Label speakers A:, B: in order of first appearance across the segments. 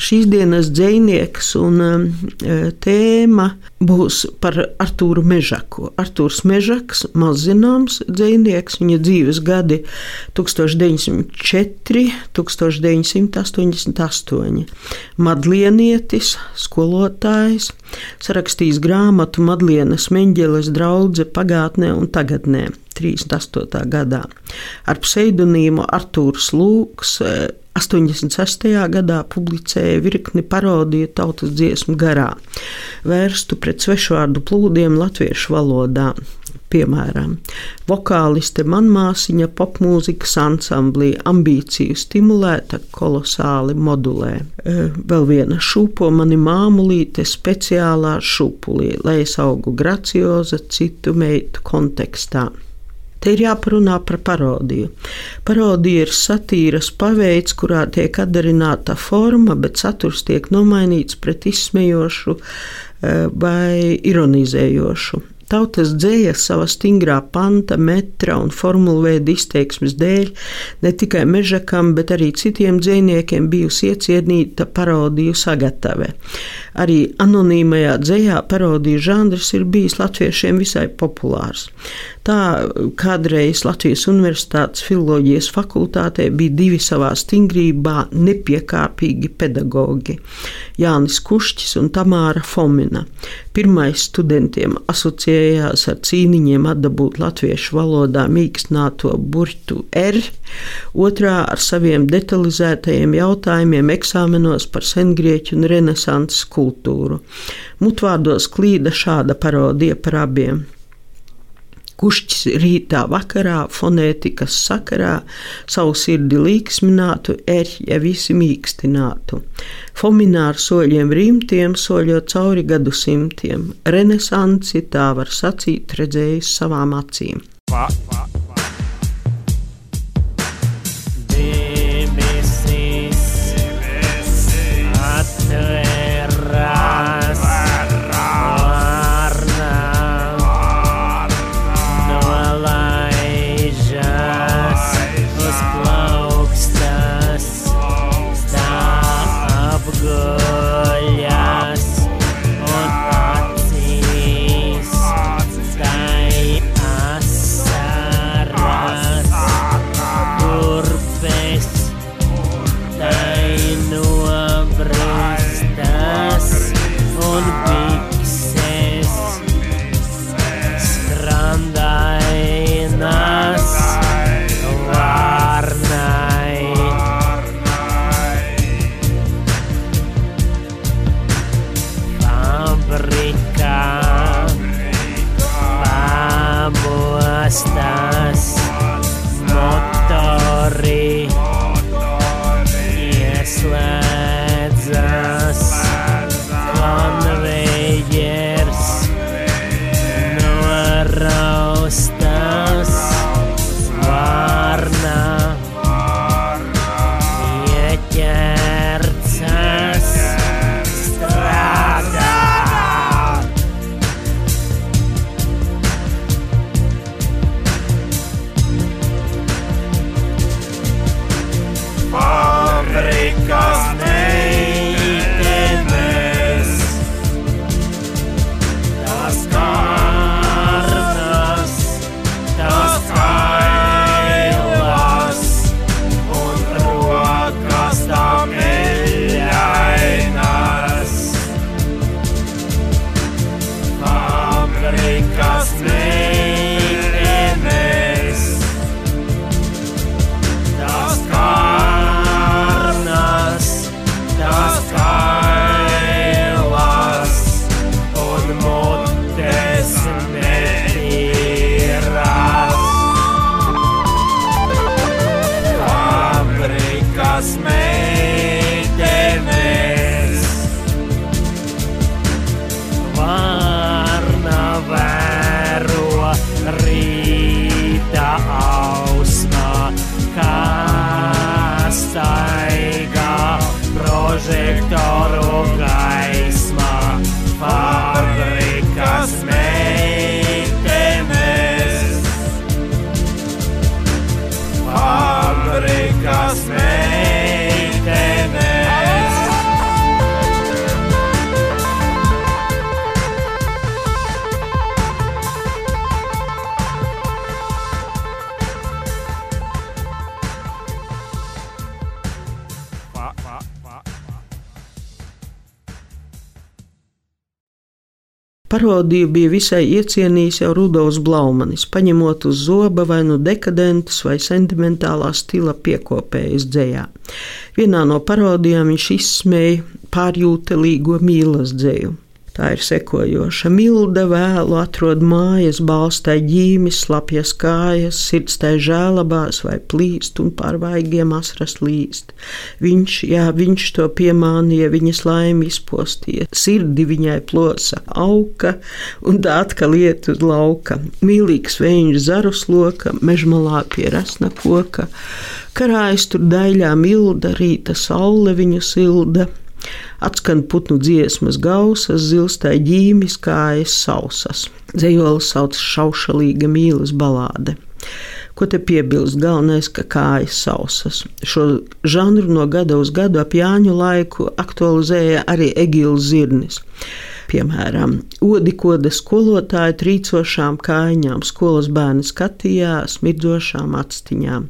A: Šīs dienas dzinieks un um, e, tēma būs par Artūru Mežaku. Artūrs Mežaks, mazzināms dzinieks, viņa dzīves gadi 1904, 1988. Madlienietis, skolotājs, sarakstījis grāmatu Madlienas Meņģeles draudze pagātnē un tagadnē. 38. gadā ar pseidonīmu Artūrs Lūks e, 86. gadā publicēja virkni parodiju tautas dziesmu garā, vērstu pret svešvārdu plūdiem latviešu valodā. Piemēram, vokāliste manmāsiņa popmūzikas ansamblī ambīciju stimulēta kolosāli modulē. E, vēl viena šūpo mani māmulīte speciālā šūpulī, lai es augu gracioza citu meitu kontekstā. Te ir jāparunā par parodiju. Parodija ir satīras paveids, kurā tiek atdarināta forma, bet saturs tiek nomainīts pret izsmejošu eh, vai ironizējošu. Tautas dzēja savā stingrā panta, metra un formulveida izteiksmes dēļ ne tikai mežakam, bet arī citiem dzējniekiem bijusi iecienīta parodiju sagatave. Arī anonīmajā dzējā parodiju žanrs ir bijis latviešiem visai populārs. Tā kādreiz Latvijas Universitātes filozofijas fakultātē bija divi savā stingrībā nepiekāpīgi pedagogi - Jānis Kušķis un Tamāra Fomina. Pirmais studentiem asociējās ar cīniņiem atdabūt latviešu valodā mīkstināto burtu R, otrā ar saviem detalizētajiem jautājumiem eksāmenos par sengrieķu un renesanses kultūru. Mutvārdos klīda šāda parodija par abiem. Kušķis rītā vakarā fonētikas sakarā savu sirdi līksminātu, erķa visi mīkstinātu. Fomināru soļiem rīmtiem soļot cauri gadsimtiem, renesansi tā var sacīt redzējis savām acīm. Va, va. Victor Ungarn. Parodiju bija visai iecienījis jau Rudolfs Blaumanis, paņemot uz zoba vai nu dekadentus vai sentimentālā stila piekopējas dzējā. Vienā no parodijām viņš izsmēja pārjūtelīgo mīlas dzēju. Tā ir sekojoša. Milda vēlu atrod mājas, balstai ģīmis, slapjas kājas, sirds tai žēlabās vai plīst un pār vaigiem asras līst. Viņš, jā, viņš to piemānīja, viņas laimi izpostīja, sirdi viņai plosa auka un tā atkal iet uz lauka. Mīlīgs viņš zarus loka, mežmalā pie rasna koka. Karājas tur daļā milda, rīta saule viņu silda Atskan putnu dziesmas gausas, zilstai ģīmis, kājas sausas. Zejolis sauc šaušalīga mīlas balāde. Ko te piebilst? Galvenais, ka kājas sausas. Šo žanru no gada uz gadu ap Jāņu laiku aktualizēja arī Egils Zirnis. Piemēram, odikoda skolotāja trīcošām kājām, skolas bērni skatījās, mirdzošām actiņām.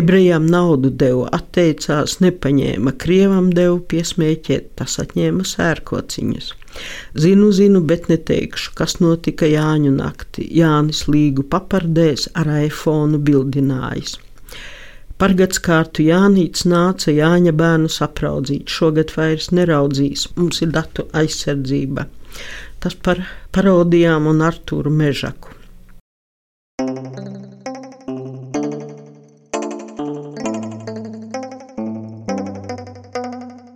A: Ebrejām naudu deva, atteicās, nepaņēma, krievam deva piesmēķēt, tas atņēma sērkociņus. Zinu, zinu, bet neteikšu, kas notika Jāņu naktī. Jānis Līgu papardēs ar iPhone bildinājis. Pargats kārtu Jānīts nāca Jāņa bērnus apraudzīt. Šogad vairs neraudzīs, mums ir datu aizsardzība. Tas par parodijām un Artūru Mežaku.